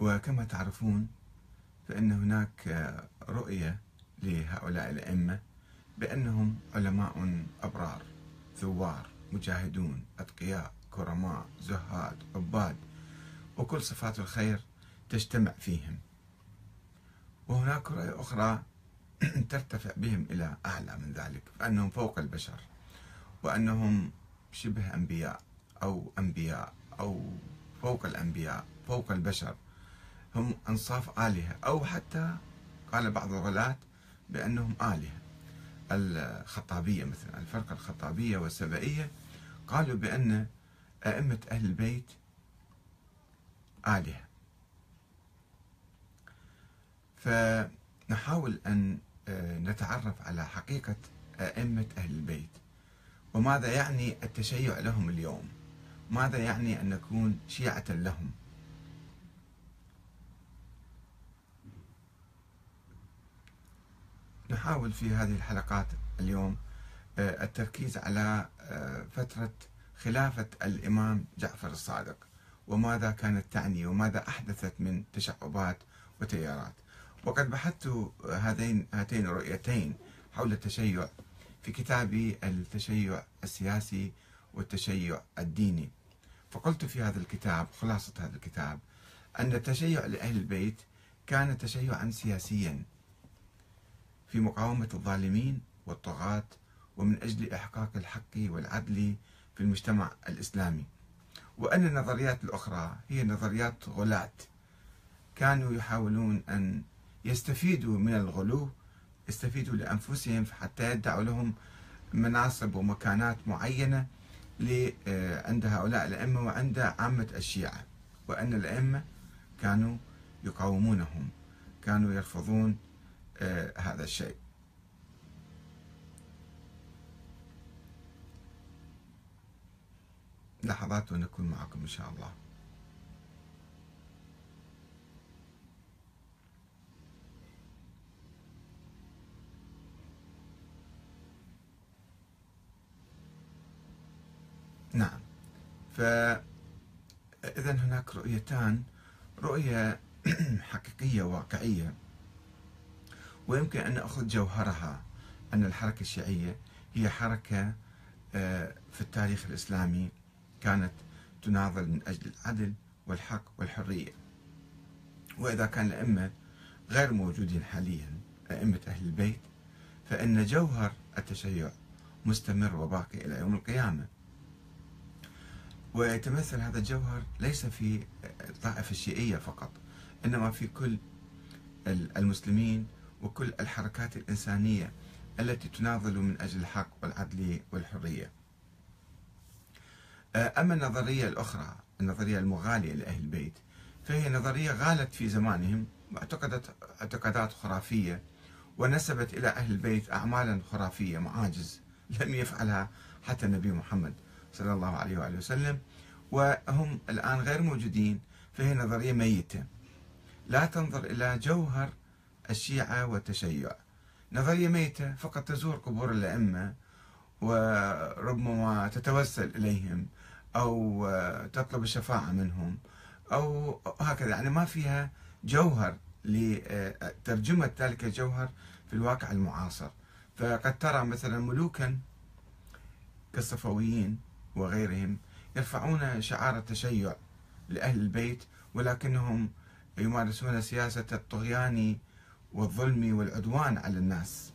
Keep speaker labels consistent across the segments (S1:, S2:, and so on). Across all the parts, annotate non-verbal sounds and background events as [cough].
S1: وكما تعرفون فإن هناك رؤية لهؤلاء الأئمة بأنهم علماء أبرار ثوار مجاهدون أتقياء كرماء زهاد عباد وكل صفات الخير تجتمع فيهم. وهناك رؤية أخرى [clears throat] ترتفع بهم إلى أعلى من ذلك فأنهم فوق البشر وأنهم شبه أنبياء أو أنبياء أو فوق الأنبياء فوق البشر. هم أنصاف آلهة أو حتى قال بعض الغلاة بأنهم آلهة. الخطابية مثلا الفرقة الخطابية والسبائية قالوا بأن أئمة أهل البيت آلهة. فنحاول أن آه، نتعرف على حقيقة أئمة أهل البيت. وماذا يعني التشيع لهم اليوم؟ ماذا يعني أن نكون شيعة لهم؟ نحاول في هذه الحلقات اليوم آه، التركيز على آه، فترة خلافة الإمام جعفر الصادق وماذا كانت تعني وماذا أحدثت من تشعبات وتيارات. وقد بحثت هذين هاتين الرؤيتين حول التشيع في كتابي التشيع السياسي والتشيع الديني. فقلت في هذا الكتاب خلاصة هذا الكتاب أن التشيع لأهل البيت كان تشيعا سياسيا في مقاومة الظالمين والطغاة ومن أجل إحقاق الحق والعدل في المجتمع الإسلامي. وأن النظريات الأخرى هي نظريات غلاة. كانوا يحاولون أن يستفيدوا من الغلو يستفيدوا لأنفسهم حتى يدعوا لهم مناصب ومكانات معينة عند هؤلاء الأئمة وعند عامة الشيعة. وأن الأئمة كانوا يقاومونهم كانوا يرفضون آه، هذا الشيء. لحظات ونكون معكم إن شاء الله. نعم. فإذا هناك رؤيتان رؤية [clears throat] حقيقية واقعية. ويمكن أن نأخذ جوهرها أن الحركة الشيعية هي حركة آه، في التاريخ الإسلامي كانت تناضل من أجل العدل والحق والحرية. وإذا كان الأئمة غير موجودين حاليا أئمة أهل البيت فإن جوهر التشيع مستمر وباقي إلى يوم القيامة. ويتمثل هذا الجوهر ليس في الطائفة الشيعية فقط إنما في كل المسلمين وكل الحركات الإنسانية التي تناضل من أجل الحق والعدل والحرية. أما النظرية الأخرى النظرية المغالية لأهل البيت فهي نظرية غالت في زمانهم واعتقدت اعتقادات خرافية ونسبت إلى أهل البيت أعمالا خرافية معاجز لم يفعلها حتى النبي محمد صلى الله عليه وآله وسلم. وهم الآن غير موجودين فهي نظرية ميتة. لا تنظر إلى جوهر الشيعة والتشيع. نظرية ميتة فقط تزور قبور الأئمة وربما تتوسل إليهم أو تطلب الشفاعة منهم أو هكذا. يعني ما فيها جوهر لترجمة ذلك الجوهر في الواقع المعاصر. فقد ترى مثلا ملوكا كالصفويين وغيرهم يرفعون شعار التشيع لأهل البيت ولكنهم يمارسون سياسة الطغيان والظلم والعدوان على الناس.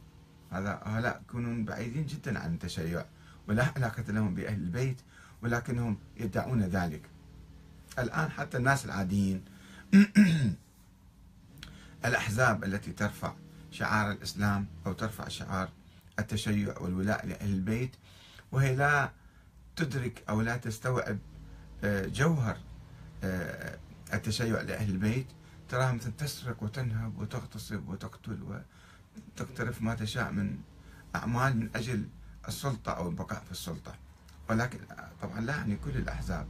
S1: هذا هؤلاء يكونون بعيدين جدا عن التشيع ولا علاقة لهم بأهل البيت ولكنهم يدعون ذلك. الآن حتى الناس العاديين [clears throat] الأحزاب التي ترفع شعار الإسلام أو ترفع شعار التشيع والولاء لأهل البيت وهي لا تدرك أو لا تستوعب آه، جوهر آه، التشيع لأهل البيت. تراها مثلا تسرق وتنهب وتغتصب وتقتل وتقترف ما تشاء من أعمال من أجل السلطة أو البقاء في السلطة. ولكن طبعا لا يعني كل الأحزاب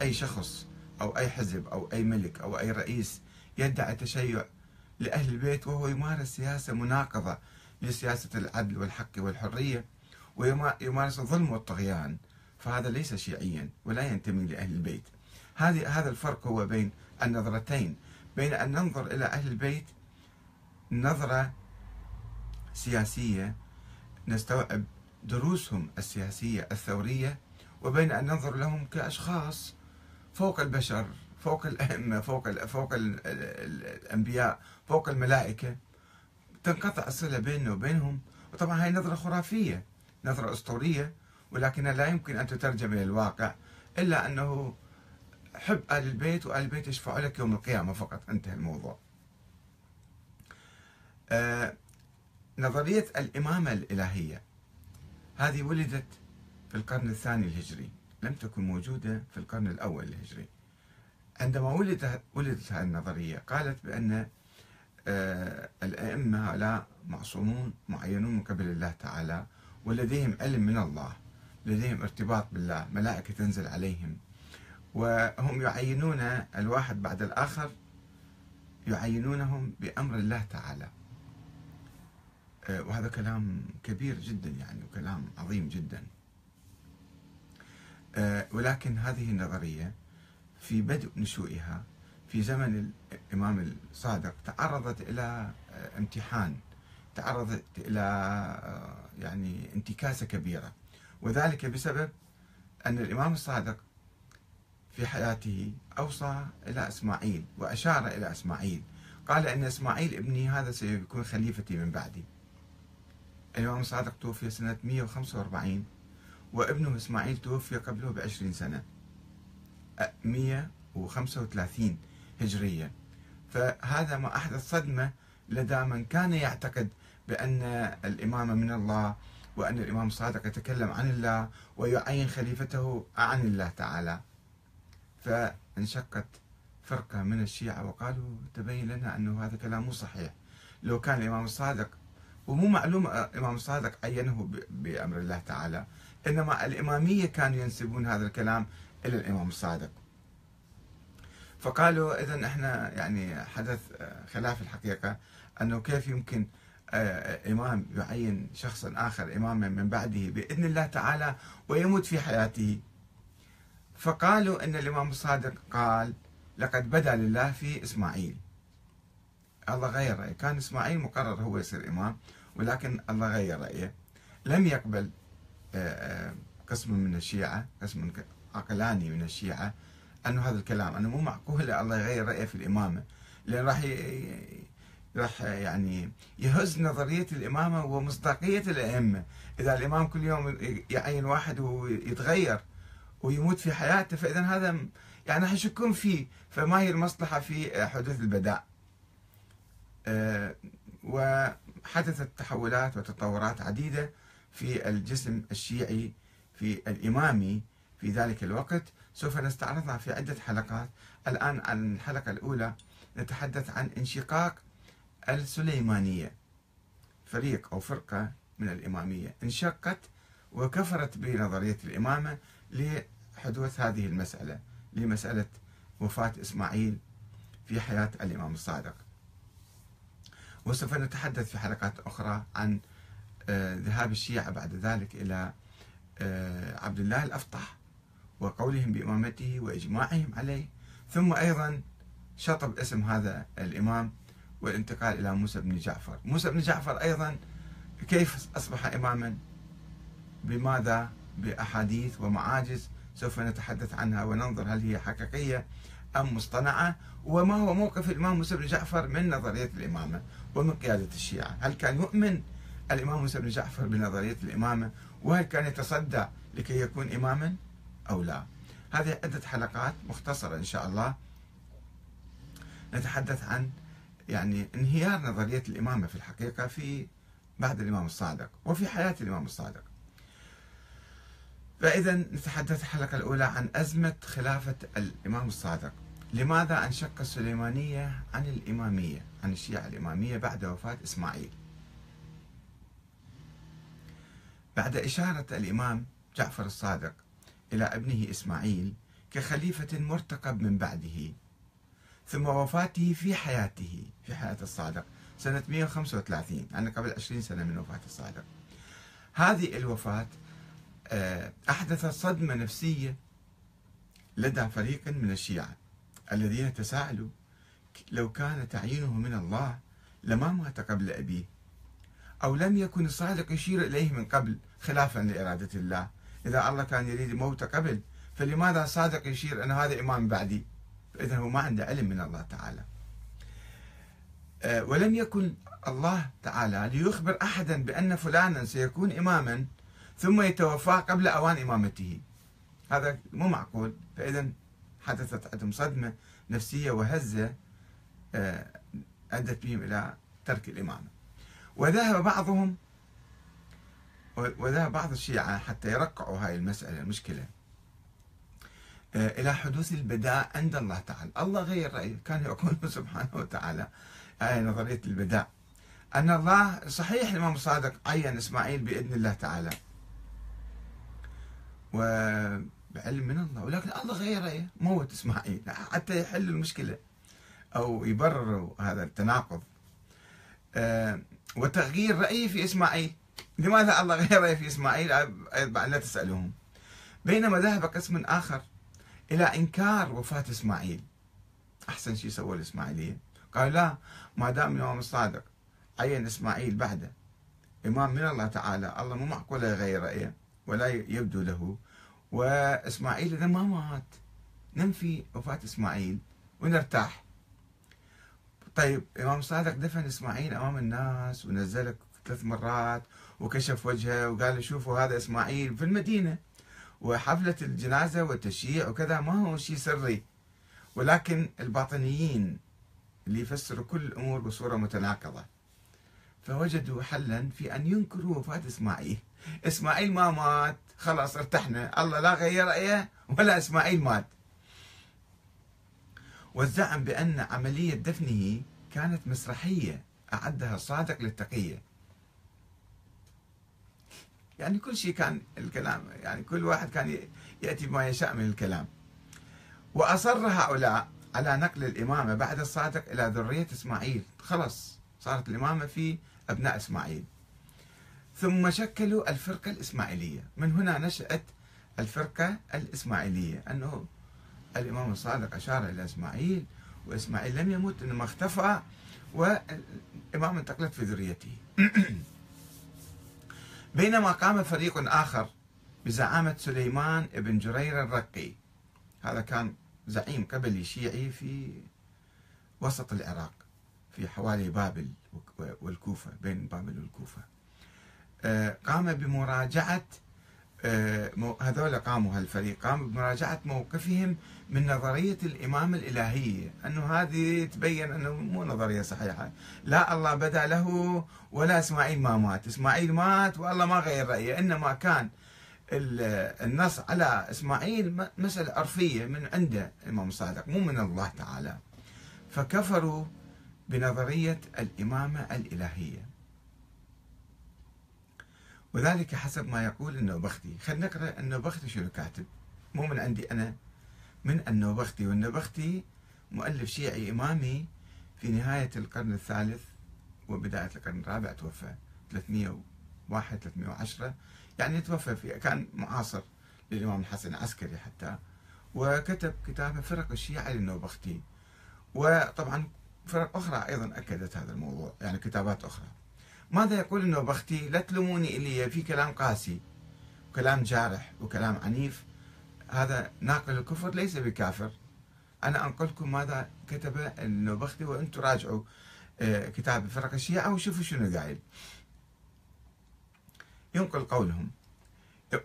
S1: أي شخص أو أي حزب أو أي ملك أو أي رئيس يدعي تشيع لأهل البيت وهو يمارس سياسة مناقضة لسياسة العدل والحق والحرية ويمارس الظلم والطغيان. فهذا ليس شيعيا ولا ينتمي لأهل البيت. هذه هذا الفرق هو بين النظرتين. بين أن ننظر إلى أهل البيت نظرة سياسية نستوعب دروسهم السياسية الثورية وبين أن ننظر لهم كأشخاص فوق البشر فوق الأئمة فوق فوق ال الأنبياء فوق الملائكة. تنقطع الصلة بيننا وبينهم وطبعا هاي نظرة خرافية نظرة أسطورية ولكنها لا يمكن أن تترجم إلى الواقع إلا أنه حب آل البيت وآل البيت يشفعوا لك يوم القيامة فقط. انتهى الموضوع. آه نظرية الإمامة الإلهية. هذه ولدت في القرن الثاني الهجري. لم تكن موجودة في القرن الأول الهجري. عندما ولدت ولدت هذه النظرية قالت بأن آه، الأئمة هؤلاء معصومون معينون من قبل الله تعالى ولديهم علم من الله لديهم ارتباط بالله ملائكة تنزل عليهم. وهم يعينون الواحد بعد الآخر يعينونهم بأمر الله تعالى. آه، وهذا كلام كبير جدا يعني وكلام عظيم جدا. آه، ولكن هذه النظرية في بدء نشوئها في زمن الإمام الصادق تعرضت إلى آه، امتحان تعرضت إلى يعني انتكاسة كبيرة. وذلك بسبب أن الإمام الصادق في حياته أوصى إلى إسماعيل وأشار إلى إسماعيل. قال أن إسماعيل ابني هذا سيكون خليفتي من بعدي. الإمام الصادق توفي سنة 145 وابنه إسماعيل توفي قبله بعشرين سنة. 135 هجرية. فهذا ما أحدث صدمة لدى من كان يعتقد بأن الإمامة من الله وأن الإمام الصادق يتكلم عن الله ويعين خليفته عن الله تعالى. فانشقت فرقة من الشيعة وقالوا تبين لنا أنه هذا كلام مو صحيح. لو كان الإمام الصادق ومو معلوم الإمام الصادق عينه بأمر الله تعالى إنما الإمامية كانوا ينسبون هذا الكلام إلى الإمام الصادق. فقالوا إذا إحنا يعني حدث خلاف الحقيقة أنه كيف يمكن آه، إمام يعين شخصا آخر إماما من بعده بإذن الله تعالى ويموت في حياته. فقالوا أن الإمام الصادق قال لقد بدا لله في إسماعيل. الله غير رأيه. كان إسماعيل مقرر هو يصير إمام ولكن الله غير رأيه. لم يقبل آه، آه، قسم من الشيعة قسم عقلاني من الشيعة أنه هذا الكلام أنه مو معقول الله يغير رأيه في الإمامة. لأن راح راح يعني يهز نظرية الإمامة ومصداقية الأئمة. إذا الإمام كل يوم يعين واحد ويتغير ويموت في حياته فإذا هذا يعني راح يشكون فيه فما هي المصلحة في حدوث البداء. آه، وحدثت تحولات وتطورات عديدة في الجسم الشيعي في الإمامي في ذلك الوقت. سوف نستعرضها في عدة حلقات. الآن عن الحلقة الأولى نتحدث عن انشقاق السليمانية فريق أو فرقة من الإمامية. انشقت وكفرت بنظرية الإمامة لحدوث هذه المسألة لمسألة وفاة إسماعيل في حياة الإمام الصادق. وسوف نتحدث في حلقات أخرى عن آه، ذهاب الشيعة بعد ذلك إلى آه، عبد الله الأفطح وقولهم بإمامته وإجماعهم عليه. ثم أيضا شطب اسم هذا الإمام والانتقال إلى موسى بن جعفر. موسى بن جعفر أيضا كيف أصبح إماما؟ بماذا بأحاديث ومعاجز سوف نتحدث عنها وننظر هل هي حقيقية أم مصطنعة وما هو موقف الإمام موسى بن جعفر من نظرية الإمامة ومن قيادة الشيعة. هل كان يؤمن الإمام موسى بن جعفر بنظرية الإمامة وهل كان يتصدى لكي يكون إماما أو لا؟ هذه عدة حلقات مختصرة إن شاء الله. نتحدث عن يعني انهيار نظرية الإمامة في الحقيقة في بعد الإمام الصادق وفي حياة الإمام الصادق. فإذا نتحدث الحلقة الأولى عن أزمة خلافة الإمام الصادق. لماذا انشق السليمانية عن الإمامية عن الشيعة الإمامية بعد وفاة إسماعيل؟ بعد إشارة الإمام جعفر الصادق إلى ابنه إسماعيل كخليفة مرتقب من بعده ثم وفاته في حياته في حياة الصادق سنة 135 يعني قبل 20 سنة من وفاة الصادق. هذه الوفاة آه، أحدثت صدمة نفسية لدى فريق من الشيعة الذين تساءلوا لو كان تعيينه من الله لما مات قبل أبيه أو لم يكن الصادق يشير إليه من قبل خلافا لإرادة الله. إذا الله كان يريد موته قبل فلماذا صادق يشير أن هذا إمام بعدي؟ فإذا هو ما عنده علم من الله تعالى. آه، ولم يكن الله تعالى ليخبر أحدا بأن فلانا سيكون إماما ثم يتوفى قبل أوان إمامته. هذا مو معقول. فإذا حدثت عندهم صدمة نفسية وهزة آه، أدت بهم إلى ترك الإمامة. وذهب بعضهم وذهب بعض الشيعة حتى يرقعوا هاي المسألة المشكلة آه، إلى حدوث البداء عند الله تعالى. الله غير رأيه كان يقول [laughs] سبحانه وتعالى هاي نظرية البداء أن الله صحيح الإمام الصادق عين إسماعيل بإذن الله تعالى. وبعلم من الله. ولكن الله غير رأيه موت إسماعيل. حتى يحل المشكلة أو يبرر هذا التناقض. آه، وتغيير رأيه في إسماعيل. لماذا الله غير رأيه في إسماعيل؟ لا تسألهم. بينما ذهب قسم آخر إلى إنكار وفاة إسماعيل. أحسن شيء سووا الإسماعيلية. قال لا ما دام الإمام الصادق عين إسماعيل بعده إمام من الله تعالى الله مو معقول يغير رأيه ولا يبدو له. وإسماعيل إذا ما مات ننفي وفاة إسماعيل ونرتاح. طيب إمام الصادق دفن إسماعيل أمام الناس ونزله ثلاث مرات وكشف وجهه وقال شوفوا هذا إسماعيل في المدينة وحفلة الجنازة والتشييع وكذا ما هو شيء سري. ولكن الباطنيين اللي يفسروا كل الأمور بصورة متناقضة. فوجدوا حلا في أن ينكروا وفاة إسماعيل. إسماعيل ما مات خلاص ارتحنا. الله لا غير رأيه ولا إسماعيل مات. والزعم بأن عملية دفنه كانت مسرحية أعدها الصادق للتقية. يعني كل شيء كان الكلام يعني كل واحد كان يأتي بما يشاء من الكلام. وأصر هؤلاء على نقل الإمامة بعد الصادق إلى ذرية إسماعيل. خلص صارت الإمامة في أبناء إسماعيل. ثم شكلوا الفرقة الإسماعيلية. من هنا نشأت الفرقة الإسماعيلية أنه الإمام الصادق أشار إلى إسماعيل وإسماعيل لم يمت إنما اختفى والإمام انتقلت في ذريته. [clears throat] بينما قام فريق آخر بزعامة سليمان بن جرير الرقي. هذا كان زعيم قبلي شيعي في وسط العراق في حوالي بابل والكوفة بين بابل والكوفة. قام بمراجعة آه، هذول قاموا هالفريق قام بمراجعة موقفهم من نظرية الإمامة الإلهية أنه هذه تبين أنه مو نظرية صحيحة. لا الله بدا له ولا إسماعيل ما مات. إسماعيل مات والله ما غير رأيه. إنما كان النص على إسماعيل مسألة عرفية من عنده الإمام الصادق مو من الله تعالى. فكفروا بنظرية الإمامة الإلهية. وذلك حسب ما يقول النوبختي. خلينا نقرأ النوبختي شنو كاتب. مو من عندي أنا من النوبختي. والنوبختي مؤلف شيعي إمامي في نهاية القرن الثالث وبداية القرن الرابع توفى 301 310 يعني توفى في كان معاصر للإمام الحسن العسكري حتى. وكتب كتابه فرق الشيعة للنوبختي. وطبعا فرق أخرى أيضا أكدت هذا الموضوع يعني كتابات أخرى. ماذا يقول النوبختي لا تلوموني إلي في كلام قاسي وكلام جارح وكلام عنيف. هذا ناقل الكفر ليس بكافر. أنا أنقلكم ماذا كتب النوبختي وأنتم راجعوا آه، كتاب فرق الشيعة. وشوفوا شنو قايل. ينقل قولهم.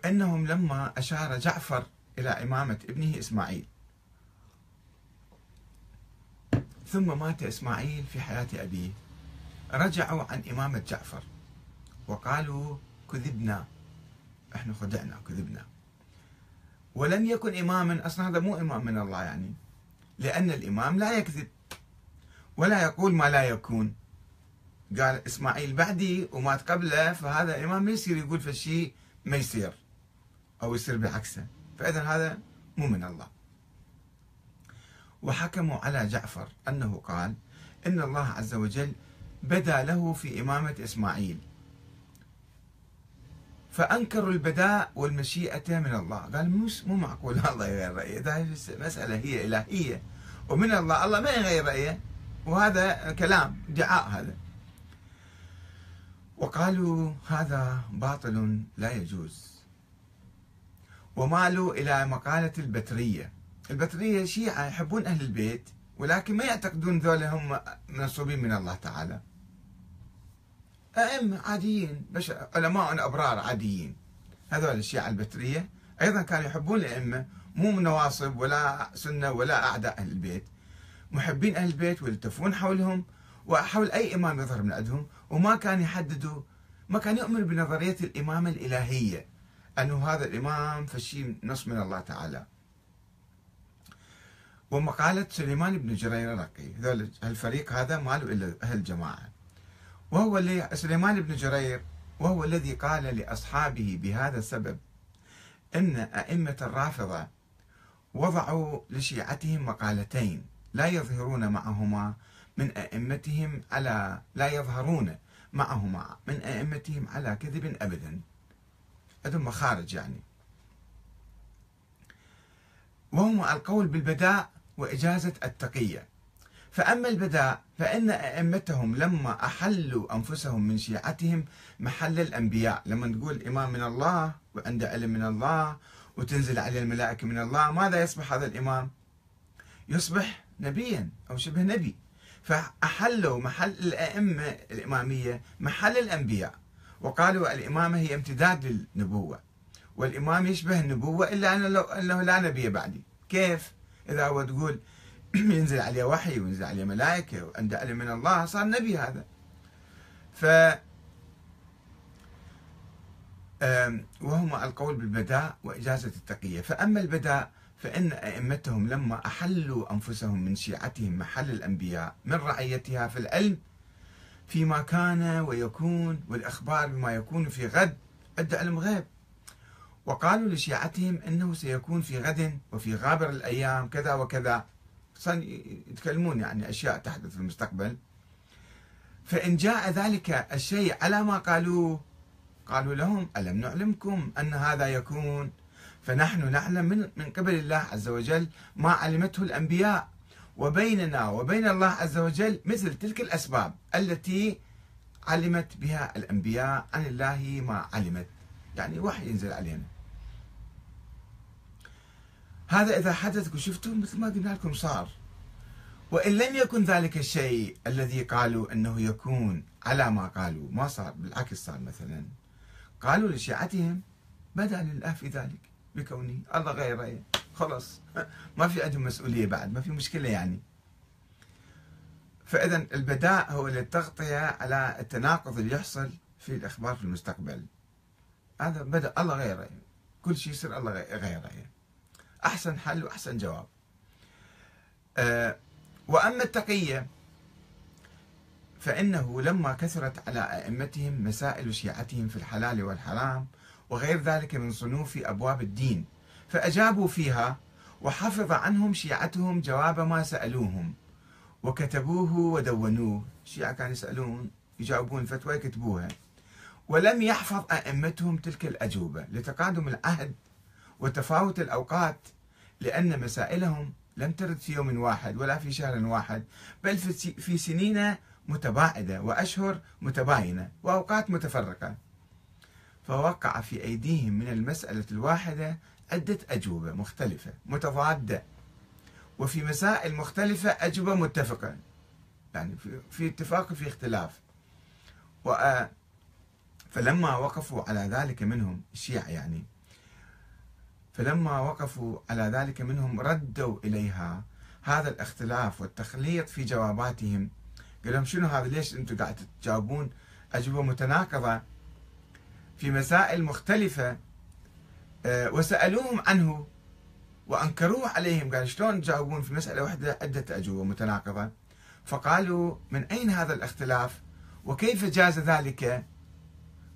S1: أنهم لما أشار جعفر إلى إمامة ابنه إسماعيل. ثم مات إسماعيل في حياة أبيه. رجعوا عن إمامة جعفر. وقالوا كذبنا. إحنا خدعنا كذبنا. ولم يكن إماما أصلا هذا مو إمام من الله يعني. لأن الإمام لا يكذب. ولا يقول ما لا يكون. قال إسماعيل بعدي ومات قبله فهذا الإمام ما يصير يقول في الشيء ما يصير. أو يصير بعكسه. فإذا هذا مو من الله. وحكموا على جعفر أنه قال إن الله عز وجل بدا له في إمامة إسماعيل. فأنكروا البداء والمشيئة من الله. قال مش مو معقول. [laughs] الله يغير رأيه. إذا مسألة هي إلهية. ومن الله. الله ما يغير رأيه. وهذا كلام ادعاء هذا. وقالوا هذا باطل لا يجوز. ومالوا إلى مقالة البترية. البترية شيعة يحبون أهل البيت ولكن ما يعتقدون ذولا هم منصوبين من الله تعالى. أئمة عاديين بشر علماء أبرار عاديين. هذول الشيعة البترية. أيضا كانوا يحبون الأئمة مو من نواصب ولا سنة ولا أعداء أهل البيت. محبين أهل البيت ويلتفون حولهم وحول أي إمام يظهر من عندهم. وما كان يحددوا ما كان يؤمن بنظرية الإمامة الإلهية. أنه هذا الإمام فشي نص من الله تعالى. ومقالة سليمان بن جرير الرقي. هذول الفريق هذا ماله إلا أهل الجماعة وهو سليمان بن جرير وهو الذي قال لأصحابه بهذا السبب أن أئمة الرافضة وضعوا لشيعتهم مقالتين لا يظهرون معهما من أئمتهم على لا يظهرون معهما من أئمتهم على كذب أبدا. عندهم مخارج يعني. وهما القول بالبداء وإجازة التقية. فأما البداء فإن أئمتهم لما أحلوا أنفسهم من شيعتهم محل الأنبياء. لما نقول إمام من الله وعنده علم من الله وتنزل عليه الملائكة من الله ماذا يصبح هذا الإمام؟ يصبح نبيا أو شبه نبي. فأحلوا محل الأئمة الإمامية محل الأنبياء. وقالوا الإمامة هي امتداد للنبوة. والإمام يشبه النبوة إلا أنه لا نبي بعدي كيف؟ إذا هو تقول [clears throat] ينزل عليه وحي وينزل عليه ملائكة وعنده علم من الله. صار نبي هذا. ف وهما القول بالبداء وإجازة التقية. فأما البداء فإن أئمتهم لما أحلوا أنفسهم من شيعتهم محل الأنبياء من رعيتها في العلم فيما كان ويكون والإخبار بما يكون في غد عند علم غيب. وقالوا لشيعتهم إنه سيكون في غد وفي غابر الأيام كذا وكذا. يتكلمون يعني أشياء تحدث في المستقبل. فإن جاء ذلك الشيء على ما قالوه قالوا لهم ألم نعلمكم أن هذا يكون؟ فنحن نعلم من من قبل الله عز وجل ما علمته الأنبياء. وبيننا وبين الله عز وجل مثل تلك الأسباب التي علمت بها الأنبياء عن الله ما علمت. يعني وحي ينزل علينا. هذا إذا حدث وشفتوا مثل ما قلنا لكم صار. وإن لم يكن ذلك الشيء الذي قالوا أنه يكون على ما قالوا ما صار بالعكس صار مثلا. قالوا لشيعتهم بدا لله في ذلك بكونه الله غيره خلص ما في عندهم مسؤولية بعد ما في مشكلة يعني. فإذا البداء هو للتغطية على التناقض اللي يحصل في الإخبار في المستقبل. هذا بدأ الله غيره كل شيء يصير الله غيره. أحسن حل وأحسن جواب. أه وأما التقية فإنه لما كثرت على أئمتهم مسائل شيعتهم في الحلال والحرام وغير ذلك من صنوف أبواب الدين فأجابوا فيها وحفظ عنهم شيعتهم جواب ما سألوهم وكتبوه ودونوه. الشيعة كانوا يسألون يجاوبون فتوى يكتبوها. ولم يحفظ أئمتهم تلك الأجوبة لتقادم العهد وتفاوت الأوقات لأن مسائلهم لم ترد في يوم واحد ولا في شهر واحد بل في سنين متباعدة وأشهر متباينة وأوقات متفرقة. فوقع في أيديهم من المسألة الواحدة عدة أجوبة مختلفة متضادة. وفي مسائل مختلفة أجوبة متفقة. يعني في اتفاق وفي اختلاف. فلما وقفوا على ذلك منهم الشيعة يعني فلما وقفوا على ذلك منهم ردوا إليها. هذا الاختلاف والتخليط في جواباتهم. قال لهم شنو هذا؟ ليش أنتم قاعد تجاوبون أجوبة متناقضة في مسائل مختلفة؟ آه، وسألوهم عنه وأنكروه عليهم. قال شلون تجاوبون في مسألة واحدة عدة أجوبة متناقضة؟ فقالوا من أين هذا الاختلاف وكيف جاز ذلك؟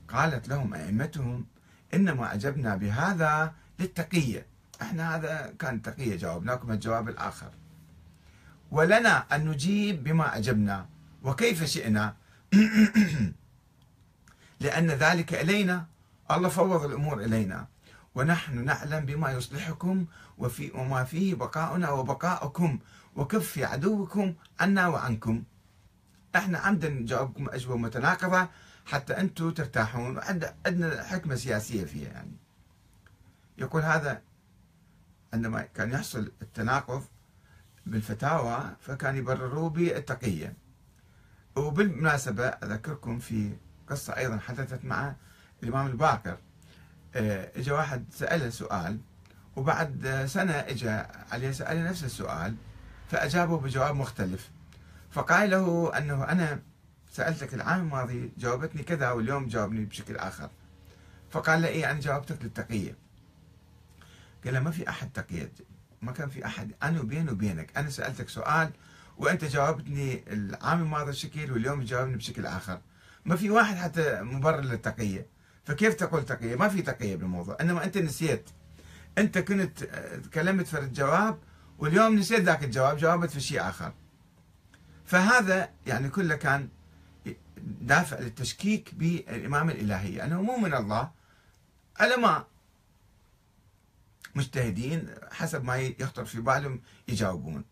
S1: قالت لهم أئمتهم إنما أجبنا بهذا للتقية. إحنا هذا كان تقية جاوبناكم الجواب الآخر. ولنا أن نجيب بما أجبنا وكيف شئنا؟ [clears throat] لأن ذلك إلينا الله فوض الأمور إلينا. ونحن نعلم بما يصلحكم وفي وما فيه بقاؤنا وبقاؤكم وكف عدوكم عنا وعنكم. إحنا عمدا نجاوبكم أجوبة متناقضة حتى أنتم ترتاحون عندنا حكمة سياسية فيها يعني. يقول هذا عندما كان يحصل التناقض بالفتاوى فكان يبرروه بالتقيه وبالمناسبة أذكركم في قصة أيضا حدثت مع الإمام الباقر. آه، اجى واحد ساله سؤال وبعد سنة اجى عليه ساله نفس السؤال فاجابه بجواب مختلف. فقال له أنه أنا سألتك العام الماضي جاوبتني كذا واليوم جاوبني بشكل آخر. فقال له إيه أنا جاوبتك للتقيه قال له ما في أحد تقيه ما كان في أحد. أنا وبيني وبينك أنا سألتك سؤال وأنت جاوبتني العام الماضي بشكل واليوم جاوبني بشكل آخر. ما في واحد حتى مبرر للتقيه فكيف تقول تقيه ما في تقيه بالموضوع إنما أنت نسيت. أنت كنت تكلمت في الجواب واليوم نسيت ذاك الجواب جاوبت في شيء آخر. فهذا يعني كله كان دافع للتشكيك بالإمامة الإلهية. أنه مو من الله. علماء مجتهدين حسب ما يخطر في بالهم يجاوبون.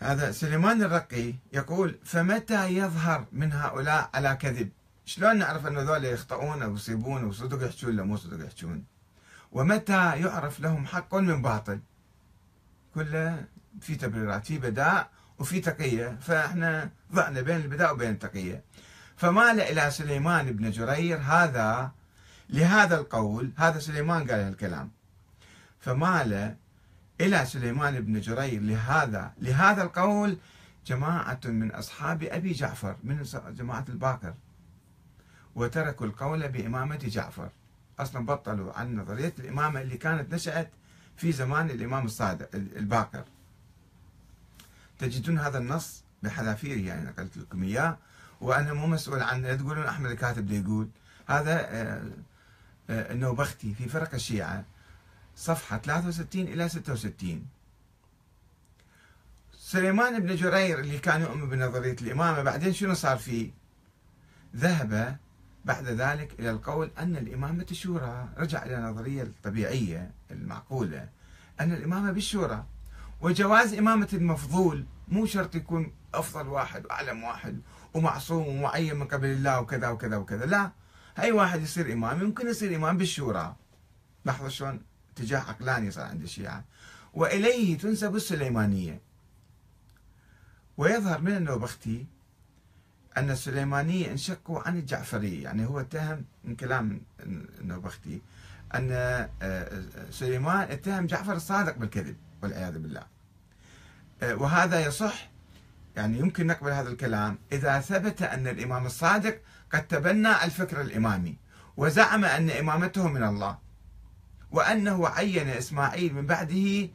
S1: هذا سليمان الرقي يقول فمتى يظهر من هؤلاء على كذب؟ شلون نعرف أن هذول يخطئون أو يصيبون وصدق يحجون ولا مو صدق يحجون؟ ومتى يعرف لهم حق من باطل؟ كله في تبريرات في بداء وفي تقية. فإحنا ضعنا بين البداء وبين التقية. فمال إلى سليمان بن جرير هذا لهذا القول هذا سليمان قال هالكلام. فمال إلى سليمان بن جرير لهذا لهذا القول جماعة من أصحاب أبي جعفر من جماعة الباكر وتركوا القول بإمامة جعفر. أصلا بطلوا عن نظرية الإمامة اللي كانت نشأت في زمان الإمام الصادق الباكر تجدون هذا النص بحذافيره يعني نقلت لكم إياه. وأنا مو مسؤول عنه تقولون أحمد الكاتب ده يقول هذا آه، النوبختي في فرق الشيعة صفحة 63 إلى 66 سليمان بن جرير اللي كان يؤمن بنظرية الإمامة بعدين شنو صار فيه؟ ذهب بعد ذلك إلى القول أن الإمامة شورى، رجع إلى النظريه الطبيعية المعقولة أن الإمامة بالشورى. وجواز إمامة المفضول مو شرط يكون أفضل واحد وأعلم واحد ومعصوم ومعين من قبل الله وكذا وكذا وكذا لا. أي واحد يصير إمام يمكن يصير إمام بالشورى. لاحظوا شلون؟ اتجاه عقلاني صار عند الشيعة وإليه تنسب السليمانية. ويظهر من النوبختي أن السليمانية انشقوا عن الجعفرية. يعني هو اتهم من كلام النوبختي أن آه، سليمان اتهم جعفر الصادق بالكذب والعياذ بالله. أه، وهذا يصح يعني يمكن نقبل هذا الكلام إذا ثبت أن الإمام الصادق قد تبنى الفكر الإمامي وزعم أن إمامته من الله وأنه عين إسماعيل من بعده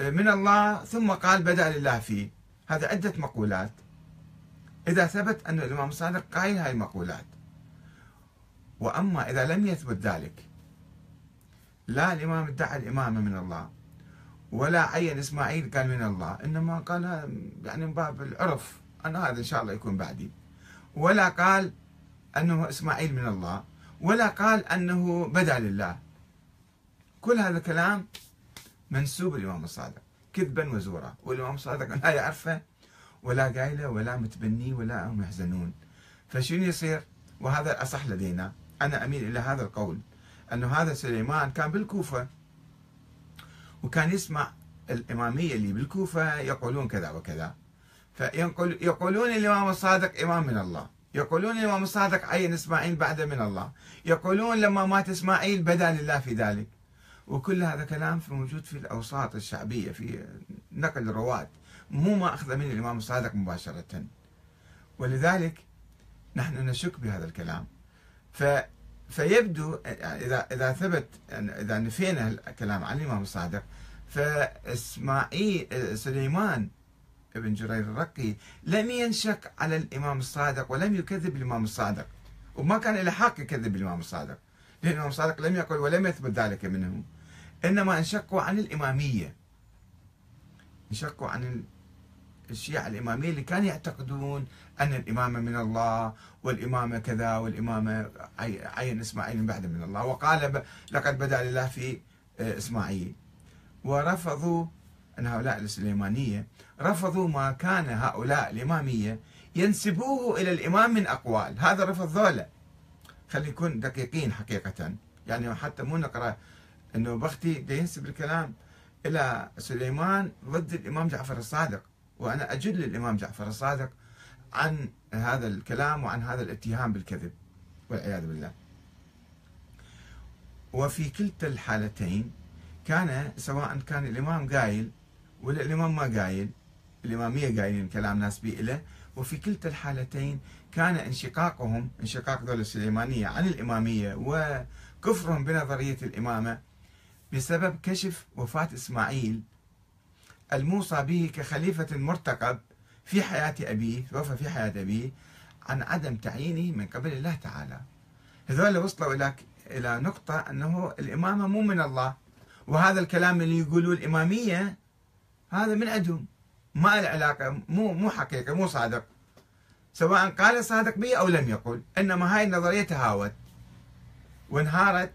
S1: أه، من الله ثم قال بدأ لله فيه. هذا عدة مقولات. إذا ثبت أن الإمام الصادق قائل هاي المقولات. وأما إذا لم يثبت ذلك لا الإمام ادعى الإمامة من الله. ولا عين إسماعيل قال من الله إنما قال يعني من باب العرف. أنا هذا إن شاء الله يكون بعدي. ولا قال أنه إسماعيل من الله ولا قال أنه بدا لله. كل هذا كلام منسوب الامام الصادق. كذبا وزورا. والإمام الصادق لا يعرفه ولا قايله ولا متبنيه ولا هم يحزنون. فشنو يصير؟ وهذا الأصح لدينا. أنا أميل إلى هذا القول أنه هذا سليمان كان بالكوفة. وكان يسمع الإمامية اللي بالكوفة يقولون كذا وكذا. فيقولون الإمام الصادق إمام من الله. يقولون الإمام الصادق عين إسماعيل بعد من الله. يقولون لما مات إسماعيل بدا لله في ذلك. وكل هذا كلام في موجود في الأوساط الشعبية في نقل الرواة مو ما أخذ من الإمام الصادق مباشرة. ولذلك نحن نشك بهذا الكلام. ف فيبدو إذا إذا ثبت إذا نفينا الكلام عن الإمام الصادق فإسماعيل سليمان ابن جرير الرقي لم ينشك على الإمام الصادق ولم يكذب الإمام الصادق وما كان له حق يكذب الإمام الصادق لأن الإمام الصادق لم يقل ولم يثبت ذلك منه إنما انشقوا عن الإمامية انشقوا عن الشيعة الإمامية اللي كانوا يعتقدون أن الإمامة من الله والإمامة كذا والإمامة عين إسماعيل بعد من الله. وقال لقد بدأ لله في آه، إسماعيل. ورفضوا أن هؤلاء السليمانية رفضوا ما كان هؤلاء الإمامية ينسبوه إلى الإمام من أقوال. هذا رفض ذولا. خلي يكون دقيقين حقيقة. يعني حتى مو نقرأ أنه بختي ينسب الكلام إلى سليمان ضد الإمام جعفر الصادق. وأنا أجل الإمام جعفر الصادق عن هذا الكلام وعن هذا الاتهام بالكذب والعياذ بالله. وفي كلتا الحالتين كان سواء كان الإمام قايل ولا الإمام ما قايل الإمامية قايلين كلام ناس بي إله. وفي كلتا الحالتين كان انشقاقهم انشقاق دولة السليمانية عن الإمامية وكفرهم بنظرية الإمامة بسبب كشف وفاة إسماعيل الموصى به كخليفة مرتقب في حياة أبيه توفى في حياة أبيه عن عدم تعيينه من قبل الله تعالى. هذول وصلوا إلى إلى نقطة أنه الإمامة مو من الله. وهذا الكلام اللي يقولوا الإمامية هذا من عندهم. ما له علاقة مو مو حقيقة مو صادق. سواء قال صادق به أو لم يقل. إنما هاي النظرية تهاوت. وانهارت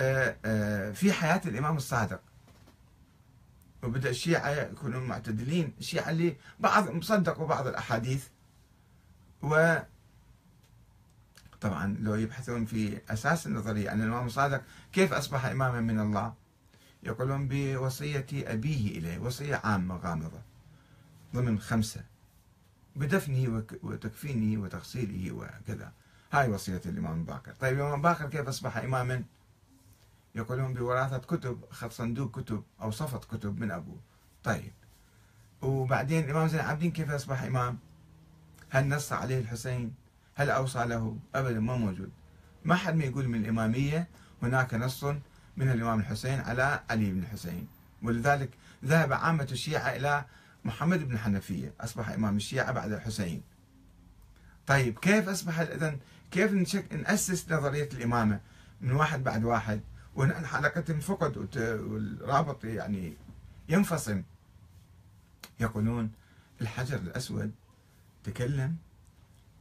S1: آه، آه، في حياة الإمام الصادق. وبدأ الشيعة يكونوا معتدلين. الشيعة اللي بعض صدقوا بعض الأحاديث. و طبعا لو يبحثون في أساس النظرية أن الإمام الصادق كيف أصبح إماما من الله؟ يقولون بوصية أبيه إليه وصية عامة غامضة ضمن خمسة بدفنه وتكفينه وتغسيله وكذا. هاي وصية الإمام باكر طيب الإمام باكر كيف أصبح إماما؟ يقولون بوراثة كتب أخذ صندوق كتب أو صفة كتب من أبوه. طيب. وبعدين الإمام زين العابدين كيف أصبح إمام؟ هل نص عليه الحسين؟ هل أوصى له؟ أبدا ما موجود. ما حد ما يقول من الإمامية هناك نص من الإمام الحسين على علي بن الحسين. ولذلك ذهب عامة الشيعة إلى محمد بن حنفية. أصبح إمام الشيعة بعد الحسين. طيب كيف أصبح إذا كيف نأسس نظرية الإمامة من واحد بعد واحد؟ حلقة تنفقد والرابط يعني ينفصل يقولون الحجر الأسود تكلم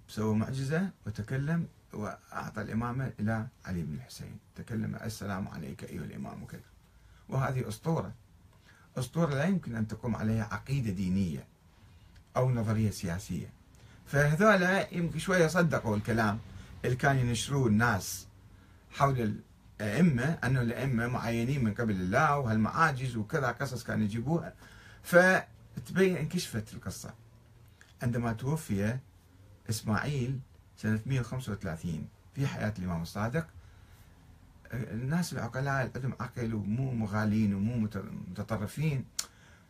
S1: سوى معجزة وتكلم وأعطى الإمامة إلى علي بن الحسين. تكلم السلام عليك أيها الإمام وكذا. وهذه أسطورة. أسطورة لا يمكن أن تقوم عليها عقيدة دينية أو نظرية سياسية. فهذولا يمكن شوية صدقوا الكلام اللي كان ينشروه الناس حول الأئمة أنه الأئمة معينين من قبل الله وهالمعاجز وكذا قصص كانوا يجيبوها. فتبين انكشفت القصة. عندما توفي إسماعيل سنة 135 في حياة الإمام الصادق الناس العقلاء عندهم عقل ومو مغالين ومو متطرفين.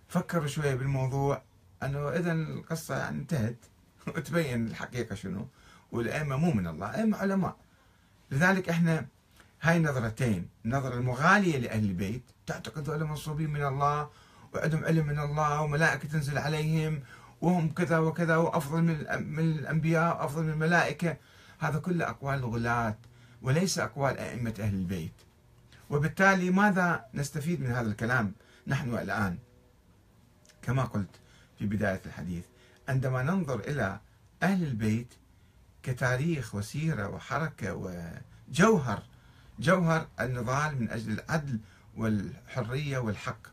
S1: فكروا شوية بالموضوع أنه إذا القصة يعني انتهت. [laughs] وتبين الحقيقة شنو. والأئمة مو من الله أئمة علماء. لذلك إحنا هاي النظرتين النظرة المغالية لأهل البيت تعتقد هؤلاء منصوبين من الله وعندهم علم من الله وملائكة تنزل عليهم وهم كذا وكذا وأفضل من الأنبياء وأفضل من الملائكة. هذا كله أقوال غلاة وليس أقوال أئمة أهل البيت. وبالتالي ماذا نستفيد من هذا الكلام نحن الآن؟ كما قلت في بداية الحديث عندما ننظر إلى أهل البيت كتاريخ وسيرة وحركة وجوهر جوهر النضال من أجل العدل والحرية والحق.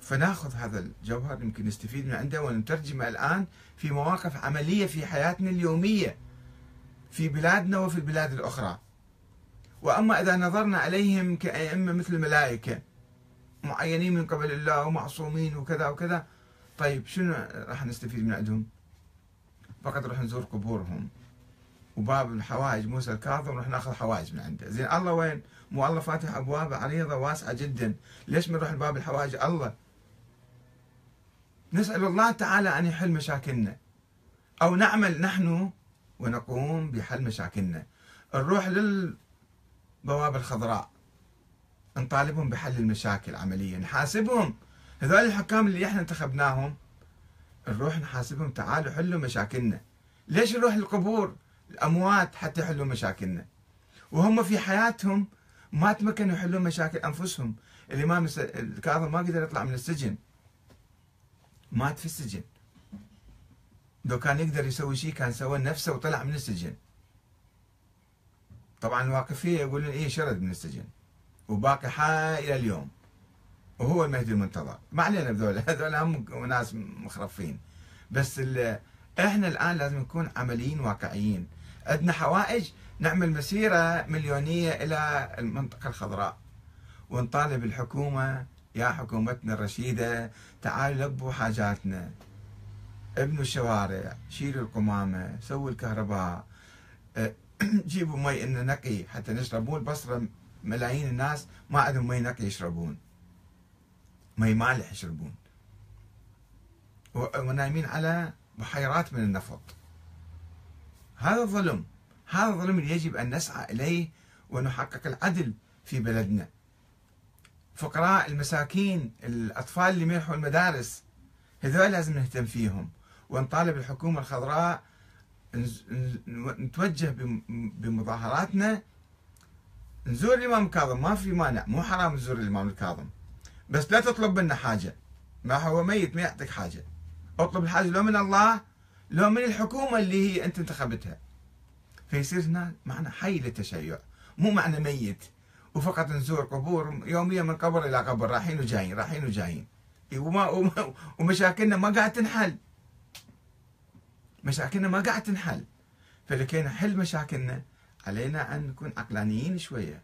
S1: فناخذ هذا الجوهر يمكن نستفيد من عنده ونترجمه الآن في مواقف عملية في حياتنا اليومية في بلادنا وفي البلاد الأخرى. وأما إذا نظرنا عليهم كأئمة مثل الملائكة معينين من قبل الله ومعصومين وكذا وكذا طيب شنو راح نستفيد من عندهم؟ فقط راح نزور قبورهم. وباب الحوائج موسى الكاظم راح ناخذ حوائج من عنده. زين الله وين؟ مو الله فاتح أبواب عريضة واسعة جدا. ليش ما نروح لباب الحوائج؟ الله. نسأل الله تعالى أن يحل مشاكلنا. أو نعمل نحن ونقوم بحل مشاكلنا. نروح للبوابه الخضراء. نطالبهم بحل المشاكل عمليا. نحاسبهم. هذول الحكام اللي إحنا انتخبناهم. نروح نحاسبهم تعالوا حلوا مشاكلنا. ليش نروح للقبور؟ الأموات حتى يحلوا مشاكلنا. وهم في حياتهم ما تمكنوا يحلون مشاكل أنفسهم. الإمام الكاظم ما قدر يطلع من السجن. مات في السجن. لو كان يقدر يسوي شيء كان سوى نفسه وطلع من السجن. طبعا الواقفية يقولون إيه شرد من السجن. وباقي حي إلى اليوم. وهو المهدي المنتظر. ما علينا بذول. [laughs] هذول هم ناس مخرفين. بس إحنا الآن لازم نكون عمليين واقعيين. عندنا حوائج نعمل مسيرة مليونية إلى المنطقة الخضراء. ونطالب الحكومة يا حكومتنا الرشيدة تعالوا لبوا حاجاتنا. ابنوا الشوارع شيلوا القمامة سووا الكهرباء. [clears throat] جيبوا مي إن نقي حتى نشرب. مو البصرة ملايين الناس ما عندهم مي نقي يشربون. مي مالح يشربون. ونايمين على بحيرات من النفط. هذا ظلم هذا اللي يجب أن نسعى إليه ونحقق العدل في بلدنا. فقراء المساكين الأطفال اللي ميحوا المدارس هذول لازم نهتم فيهم. ونطالب الحكومة الخضراء نتوجه بمظاهراتنا. نزور الإمام الكاظم ما في مانع مو حرام نزور الإمام الكاظم. بس لا تطلب منا حاجة. ما هو ميت ما يعطيك حاجة. اطلب الحاجة لو من الله لو من الحكومة اللي هي أنت انتخبتها. فيصير هنا معنى حي للتشيع مو معنى ميت. وفقط نزور قبور يوميا من قبر إلى قبر رايحين وجايين رايحين وجايين. وما ومشاكلنا ما قاعد تنحل. مشاكلنا ما قاعد تنحل. فلكي نحل مشاكلنا علينا أن نكون عقلانيين شوية.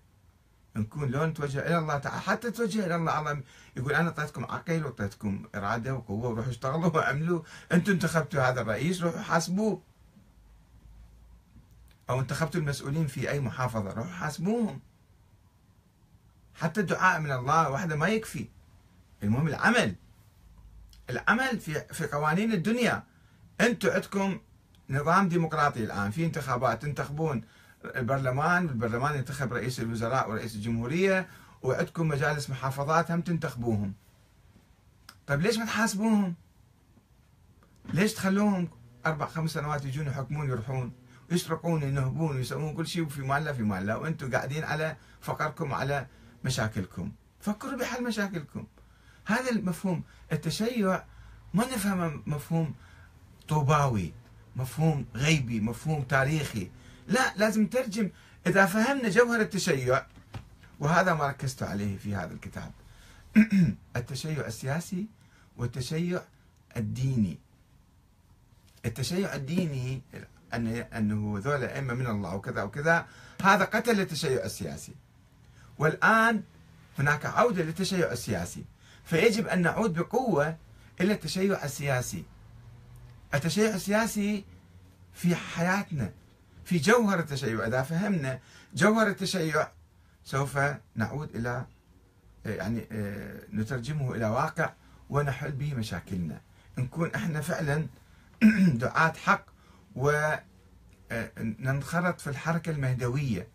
S1: نكون لو نتوجه إلى الله تعالى حتى توجه إلى الله الله يقول أنا أعطيتكم عقل وأعطيتكم إرادة وقوة وروحوا اشتغلوا واعملوا أنتم انتخبتوا هذا الرئيس روحوا حاسبوه. أو انتخبتوا المسؤولين في أي محافظة روحوا حاسبوهم. حتى الدعاء من الله وحده ما يكفي. المهم العمل. العمل في في قوانين الدنيا. أنتم عندكم نظام ديمقراطي الآن في انتخابات تنتخبون. البرلمان والبرلمان ينتخب رئيس الوزراء ورئيس الجمهورية وعندكم مجالس محافظات هم تنتخبوهم. طيب ليش ما تحاسبوهم؟ ليش تخلوهم أربع خمس سنوات يجون يحكمون يروحون يسرقون ينهبون ويسوون كل شيء وفي مال لا في مال لا وأنتم قاعدين على فقركم وعلى مشاكلكم. فكروا بحل مشاكلكم. هذا المفهوم التشيع ما نفهم مفهوم طوباوي مفهوم غيبي مفهوم تاريخي. لا لازم نترجم إذا فهمنا جوهر التشيع وهذا ما ركزت عليه في هذا الكتاب. [clears throat] التشيع السياسي والتشيع الديني. التشيع الديني أن أنه ذولا أئمة من الله وكذا وكذا هذا قتل التشيع السياسي. والآن هناك عودة للتشيع السياسي. فيجب أن نعود بقوة إلى التشيع السياسي. التشيع السياسي في حياتنا. في جوهر التشيع. إذا فهمنا جوهر التشيع سوف نعود إلى يعني نترجمه إلى واقع ونحل به مشاكلنا. نكون إحنا فعلا [clears throat] دعاة حق وننخرط في الحركة المهدوية.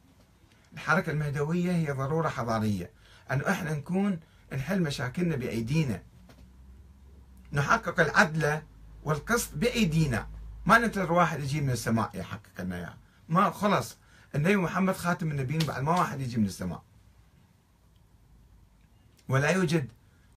S1: الحركة المهدوية هي ضرورة حضارية. أنه إحنا نكون نحل مشاكلنا بأيدينا. نحقق العدل والقسط بأيدينا. ما ننتظر واحد يجي من السماء يحقق لنا اياه ما خلص النبي محمد خاتم النبيين بعد ما واحد يجي من السماء. ولا يوجد